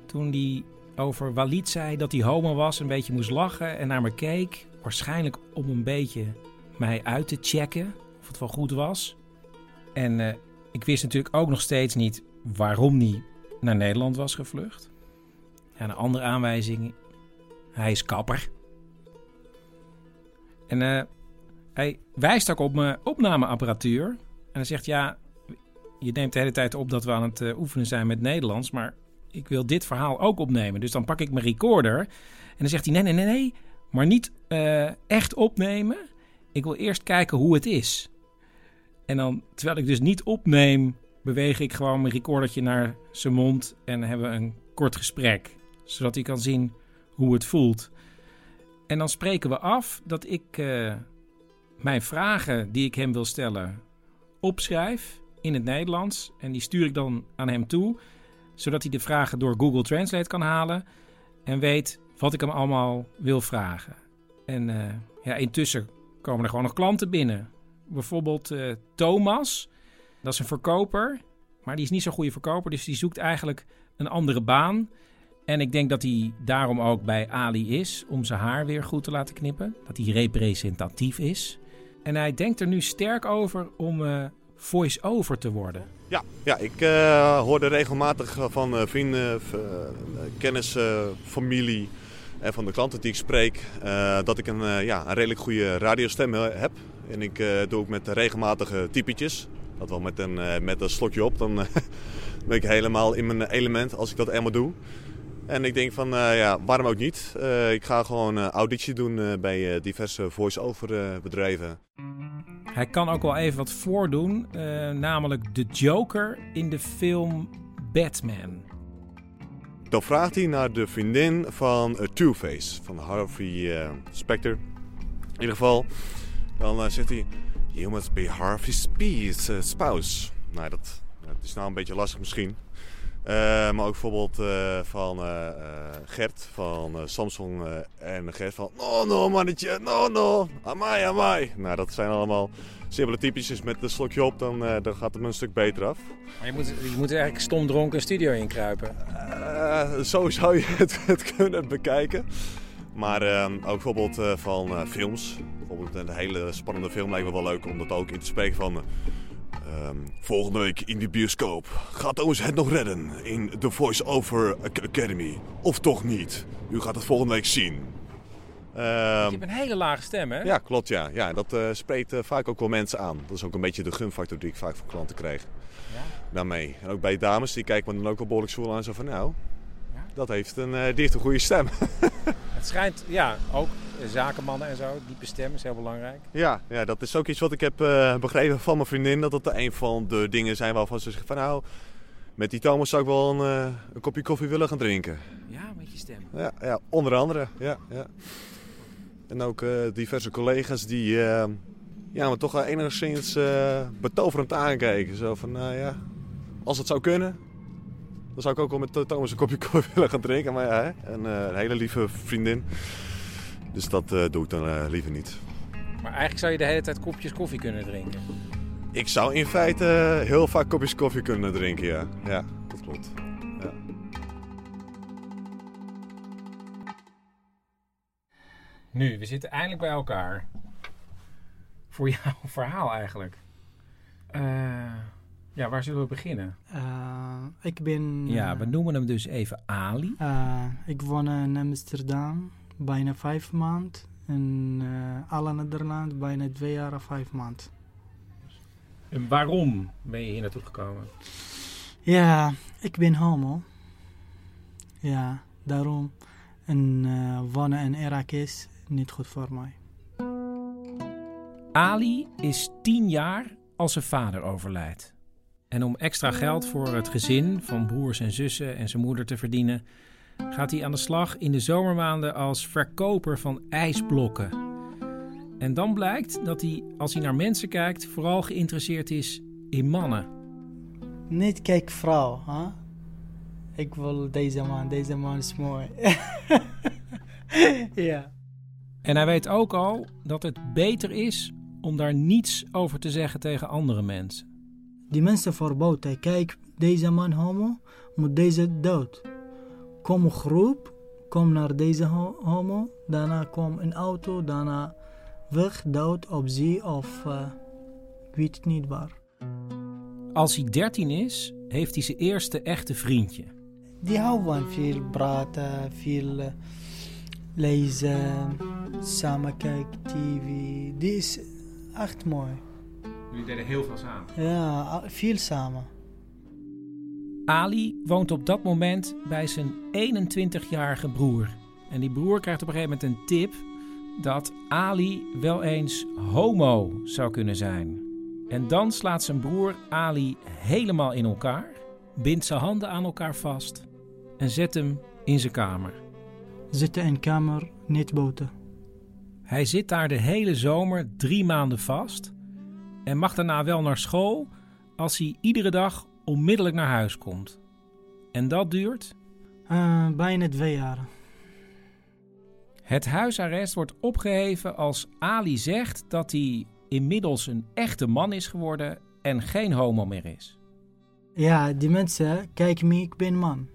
Toen hij over Walid zei dat hij homo was, een beetje moest lachen en naar me keek. Waarschijnlijk om een beetje mij uit te checken of het wel goed was. En eh, ik wist natuurlijk ook nog steeds niet waarom hij naar Nederland was gevlucht. Ja, een andere aanwijzing, hij is kapper. En eh, hij wijst ook op mijn opnameapparatuur. En hij zegt, ja, je neemt de hele tijd op dat we aan het eh, oefenen zijn met Nederlands. Maar ik wil dit verhaal ook opnemen. Dus dan pak ik mijn recorder. En dan zegt hij, nee, nee, nee, nee. Maar niet eh, echt opnemen. Ik wil eerst kijken hoe het is. En dan, terwijl ik dus niet opneem, beweeg ik gewoon mijn recordertje naar zijn mond. En hebben we een kort gesprek. Zodat hij kan zien hoe het voelt. En dan spreken we af dat ik eh, mijn vragen die ik hem wil stellen opschrijf in het Nederlands. En die stuur ik dan aan hem toe. Zodat hij de vragen door Google Translate kan halen. En weet wat ik hem allemaal wil vragen. En eh, ja, intussen komen er gewoon nog klanten binnen. Bijvoorbeeld eh, Thomas. Dat is een verkoper. Maar die is niet zo'n goede verkoper. Dus die zoekt eigenlijk een andere baan. En ik denk dat hij daarom ook bij Ali is. Om zijn haar weer goed te laten knippen. Dat hij representatief is. En hij denkt er nu sterk over om eh, voice-over te worden. Ja, ja ik eh, hoorde regelmatig van eh, vrienden, kennis, familie en van de klanten die ik spreek dat ik een, ja, een redelijk goede radiostem heb. En ik doe ook met regelmatige typetjes. Dat wel met een, met een slokje op, dan [LAUGHS] ben ik helemaal in mijn element als ik dat eenmaal doe. En ik denk van, eh, ja, waarom ook niet? Eh, ik ga gewoon eh, auditie doen bij diverse voice-over bedrijven. Hij kan ook wel even wat voordoen, namelijk de Joker in de film Batman. Dan vraagt hij naar de vriendin van Two-Face, van Harvey Specter. In ieder geval, dan zegt hij... You must be Harvey Speed's eh, spouse. Nou, dat, dat is nou een beetje lastig misschien. Eh, maar ook bijvoorbeeld eh, van eh, Gert van Samsung en Gert van... No, no, mannetje, no, no, amai, amai. Nou, dat zijn allemaal simpele typetjes met een slokje op, dan, dan gaat het me een stuk beter af. Maar je moet, je moet eigenlijk stom dronken een studio inkruipen. Zo zou je het, het kunnen bekijken. Maar eh, ook bijvoorbeeld van films. Bijvoorbeeld een hele spannende film lijkt me wel leuk om dat ook in te spreken van... eh, ehm, volgende week in de bioscoop. Gaat Owens het nog redden in The Voice Over Ac- Academy? Of toch niet? U gaat het volgende week zien. Ehm, je hebt een hele lage stem, hè? Ja, klopt ja. ja dat uh, spreekt uh, vaak ook wel mensen aan. Dat is ook een beetje de gunfactor die ik vaak van klanten krijg. Ja. Daarmee. En ook bij dames, die kijken me dan ook wel behoorlijk zwoel aan. Zo van nou? Dat heeft een, uh, die heeft een goede stem. [LAUGHS] het schijnt, ja, ook zakenmannen en zo, diepe stem is heel belangrijk. Ja, ja dat is ook iets wat ik heb begrepen van mijn vriendin. Dat dat een van de dingen zijn waarvan ze zeggen van nou... Met die Thomas zou ik wel een, een kopje koffie willen gaan drinken. Ja, met je stem. Ja, ja onder andere. Ja, ja. En ook uh, diverse collega's die ja, me toch enigszins betoverend aankijken. Zo van, nou ja, als het zou kunnen, dan zou ik ook wel met Thomas een kopje koffie [LAUGHS] willen gaan drinken. Maar ja, hè? En, een hele lieve vriendin. Dus dat doe ik dan liever niet. Maar eigenlijk zou je de hele tijd kopjes koffie kunnen drinken? Ik zou in feite heel vaak kopjes koffie kunnen drinken, ja. Ja, dat klopt. Ja. Nu, we zitten eindelijk bij elkaar. Voor jouw [LAUGHS] verhaal eigenlijk. Uh, ja, waar zullen we beginnen? Uh, ik ben... Ja, we noemen hem dus even Ali. Uh, ik woon in Amsterdam bijna vijf maanden. In alle Nederland bijna twee jaar of vijf maanden. En waarom ben je hier naartoe gekomen? Ja, ik ben homo. Ja, daarom. En uh, wonen in Irak is niet goed voor mij. Ali is tien jaar als zijn vader overlijdt. En om extra geld voor het gezin van broers en zussen en zijn moeder te verdienen, gaat hij aan de slag in de zomermaanden als verkoper van ijsblokken. En dan blijkt dat hij, als hij naar mensen kijkt, vooral geïnteresseerd is in mannen. Niet kijk vrouw, hè? Ik wil deze man, deze man is mooi. [LAUGHS] ja. En hij weet ook al dat het beter is om daar niets over te zeggen tegen andere mensen. Die mensen verboden, kijk, deze man homo, moet deze dood. Kom groep, kom naar deze homo, daarna kom een auto, daarna weg, dood op zee of uh, ik weet het niet waar. Als hij 13 is, heeft hij zijn eerste echte vriendje. Die houden van veel praten, veel uh, lezen, samen kijken, tv. Die is echt mooi. Jullie deden heel veel samen? Ja, veel samen. Ali woont op dat moment bij zijn 21-jarige broer. En die broer krijgt op een gegeven moment een tip dat Ali wel eens homo zou kunnen zijn. En dan slaat zijn broer Ali helemaal in elkaar, bindt zijn handen aan elkaar vast en zet hem in zijn kamer. Zitten in kamer, niet buiten. Hij zit daar de hele zomer drie maanden vast en mag daarna wel naar school als hij iedere dag onmiddellijk naar huis komt. En dat duurt? Uh, bijna twee jaar. Het huisarrest wordt opgeheven als Ali zegt dat hij inmiddels een echte man is geworden en geen homo meer is. Ja, die mensen kijken me, ik ben man.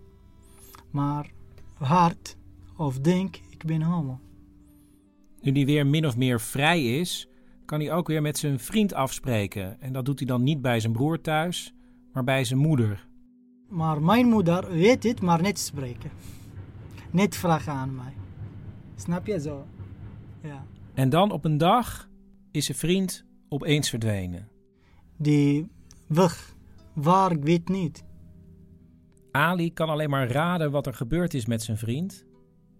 Maar hard of denk, ik ben homo. Nu hij weer min of meer vrij is, kan hij ook weer met zijn vriend afspreken. En dat doet hij dan niet bij zijn broer thuis, maar bij zijn moeder. Maar mijn moeder weet het, maar niet spreken. Niet vragen aan mij. Snap je zo? Ja. En dan op een dag is zijn vriend opeens verdwenen. Die weg. Waar, ik weet niet. Ali kan alleen maar raden wat er gebeurd is met zijn vriend.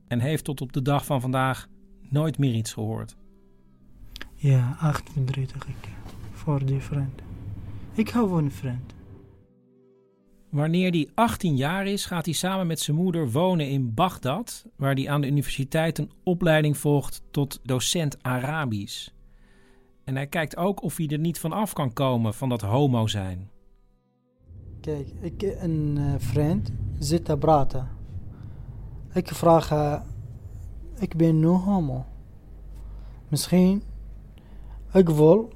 En heeft tot op de dag van vandaag nooit meer iets gehoord. Ja, echt verdrietig ik. Voor die vriend. Ik hou van een vriend. Wanneer hij 18 jaar is, gaat hij samen met zijn moeder wonen in Bagdad, waar hij aan de universiteit een opleiding volgt tot docent Arabisch. En hij kijkt ook of hij er niet van af kan komen van dat homo zijn. Kijk, ik een uh, vriend zit te praten. Ik vraag, uh, ik ben nu homo. Misschien, ik wil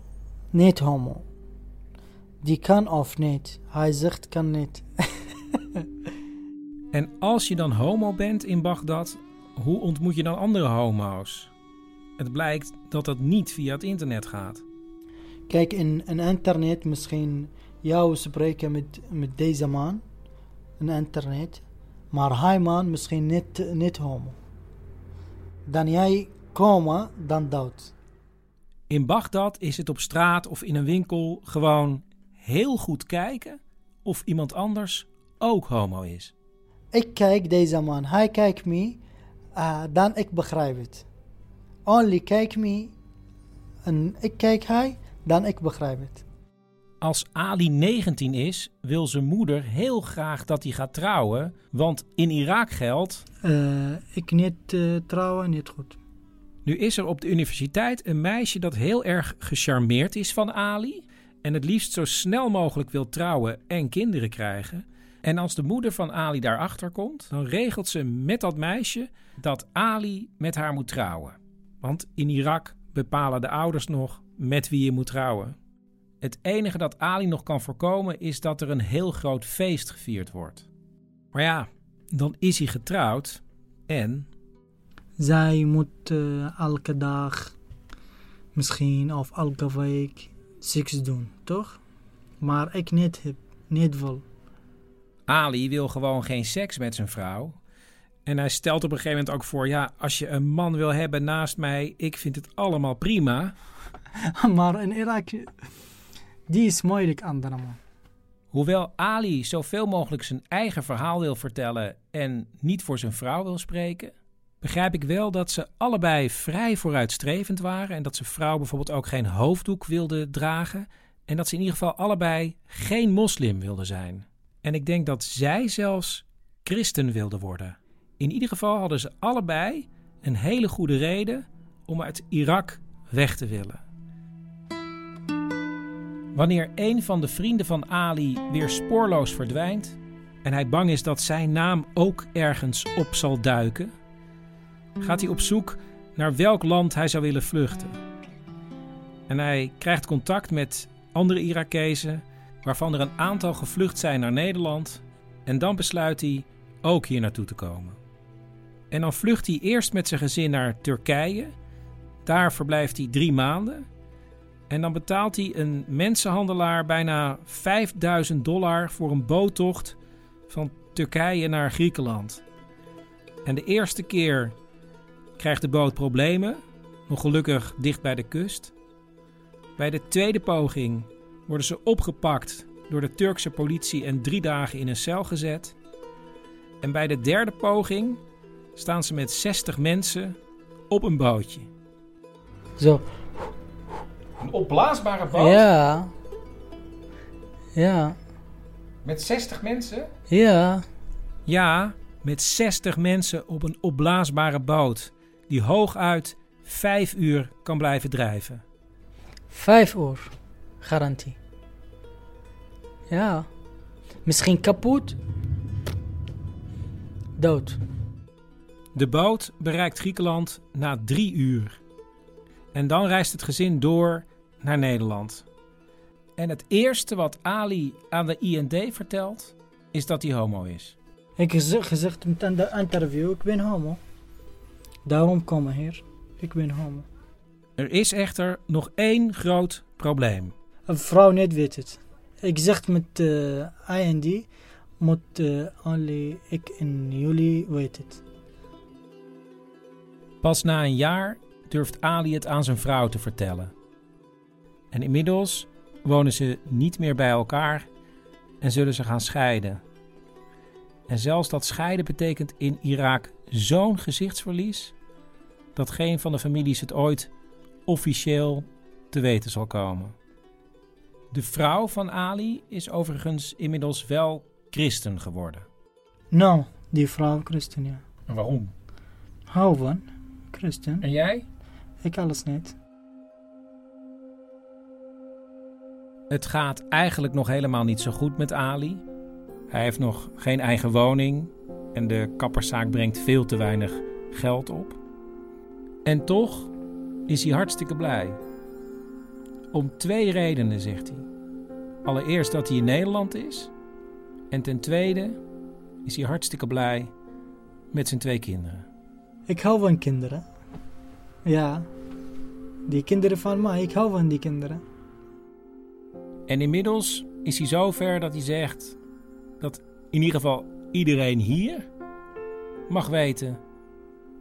niet homo. Die kan of niet. Hij zegt kan niet. [LAUGHS] en als je dan homo bent in Bagdad, hoe ontmoet je dan andere homo's? Het blijkt dat dat niet via het internet gaat. Kijk, in, in internet misschien jou spreken met, met deze man. In internet. Maar hij man misschien niet, niet homo. Dan jij komen, dan dood. In Bagdad is het op straat of in een winkel gewoon heel goed kijken of iemand anders ook homo is. Ik kijk deze man, hij kijkt me, uh, dan ik begrijp het. Only kijk me, en ik kijk hij, dan ik begrijp het. Als Ali 19 is, wil zijn moeder heel graag dat hij gaat trouwen, want in Irak geldt... Uh, ik niet uh, trouwen, niet goed. Nu is er op de universiteit een meisje dat heel erg gecharmeerd is van Ali en het liefst zo snel mogelijk wil trouwen en kinderen krijgen. En als de moeder van Ali daarachter komt, dan regelt ze met dat meisje dat Ali met haar moet trouwen. Want in Irak bepalen de ouders nog met wie je moet trouwen. Het enige dat Ali nog kan voorkomen is dat er een heel groot feest gevierd wordt. Maar ja, dan is hij getrouwd en. Zij moet uh, elke dag, misschien of elke week, seks doen, toch? Maar ik niet heb, niet wil. Ali wil gewoon geen seks met zijn vrouw. En hij stelt op een gegeven moment ook voor: ja, als je een man wil hebben naast mij, ik vind het allemaal prima. [LAUGHS] maar in Irak, die is moeilijk, andere man. Hoewel Ali zoveel mogelijk zijn eigen verhaal wil vertellen en niet voor zijn vrouw wil spreken, begrijp ik wel dat ze allebei vrij vooruitstrevend waren en dat zijn vrouw bijvoorbeeld ook geen hoofddoek wilde dragen en dat ze in ieder geval allebei geen moslim wilden zijn. En ik denk dat zij zelfs christen wilden worden. In ieder geval hadden ze allebei een hele goede reden om uit Irak weg te willen. Wanneer een van de vrienden van Ali weer spoorloos verdwijnt en hij bang is dat zijn naam ook ergens op zal duiken, gaat hij op zoek naar welk land hij zou willen vluchten. En hij krijgt contact met andere Irakezen, waarvan er een aantal gevlucht zijn naar Nederland, en dan besluit hij ook hier naartoe te komen. En dan vlucht hij eerst met zijn gezin naar Turkije. Daar verblijft hij drie maanden. En dan betaalt hij een mensenhandelaar bijna 5000 dollar voor een boottocht van Turkije naar Griekenland. En de eerste keer krijgt de boot problemen, nog gelukkig dicht bij de kust. Bij de tweede poging worden ze opgepakt door de Turkse politie en drie dagen in een cel gezet. En bij de derde poging staan ze met 60 mensen op een bootje. Zo. Een opblaasbare boot? Ja. Ja. Met 60 mensen? Ja. Ja, met 60 mensen op een opblaasbare boot die hooguit 5 uur kan blijven drijven. 5 uur, garantie. Ja. Misschien kapot. Dood. De boot bereikt Griekenland na drie uur. En dan reist het gezin door naar Nederland. En het eerste wat Ali aan de IND vertelt, is dat hij homo is. Ik heb gezegd met de interview, ik ben homo. Daarom kom ik hier. Ik ben homo. Er is echter nog één groot probleem. Een vrouw niet weet het. Ik zeg met uh, IND, moet uh, only ik en jullie weet het. Pas na een jaar durft Ali het aan zijn vrouw te vertellen. En inmiddels wonen ze niet meer bij elkaar en zullen ze gaan scheiden. En zelfs dat scheiden betekent in Irak zo'n gezichtsverlies dat geen van de families het ooit officieel te weten zal komen. De vrouw van Ali is overigens inmiddels wel christen geworden. Nou, die vrouw christen, ja. En waarom? Hou van christen. En jij? Ik alles niet. Het gaat eigenlijk nog helemaal niet zo goed met Ali. Hij heeft nog geen eigen woning en de kapperszaak brengt veel te weinig geld op. En toch is hij hartstikke blij. Om twee redenen, zegt hij. Allereerst dat hij in Nederland is. En ten tweede is hij hartstikke blij met zijn twee kinderen. Ik hou van kinderen. Ja, die kinderen van mij, ik hou van die kinderen. En inmiddels is hij zo ver dat hij zegt dat in ieder geval iedereen hier mag weten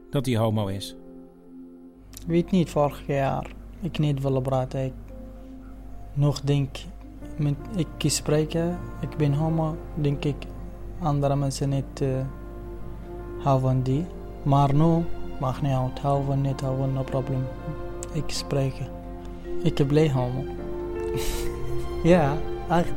dat hij homo is. Weet niet, vorig jaar. Ik niet willen praten. Nog denk, met ik spreken, ik ben homo, denk ik andere mensen niet uh, houden die. Maar nu, mag niet uit, houden niet, houden, no problem. Ik spreek. Ik blij homo. [LAUGHS] ja, echt.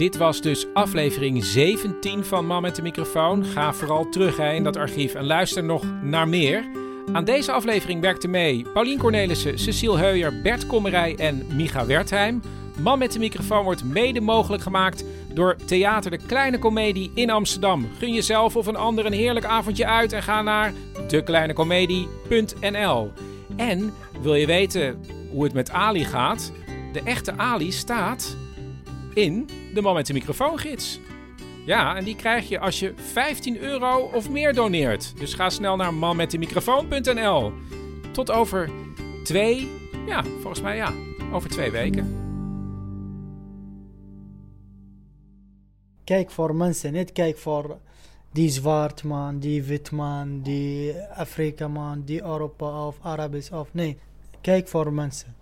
Dit was dus aflevering 17 van Man met de microfoon. Ga vooral terug hè, in dat archief en luister nog naar meer. Aan deze aflevering werkten mee Paulien Cornelissen, Cecile Heuyer, Bert Kommerij en Micha Wertheim. Man met de microfoon wordt mede mogelijk gemaakt door Theater de Kleine Comedie in Amsterdam. Gun jezelf of een ander een heerlijk avondje uit en ga naar dekleinecomedie.nl. En wil je weten hoe het met Ali gaat? De echte Ali staat in de Man met de Microfoongids. Ja, en die krijg je als je 15 euro of meer doneert. Dus ga snel naar manmetdemicrofoon.nl. Tot over twee, ja, volgens mij ja, over twee weken. Kijk voor mensen, niet kijk voor die zwart man, die wit man, die Afrika man, die Europa of Arabisch of nee. Kijk voor mensen.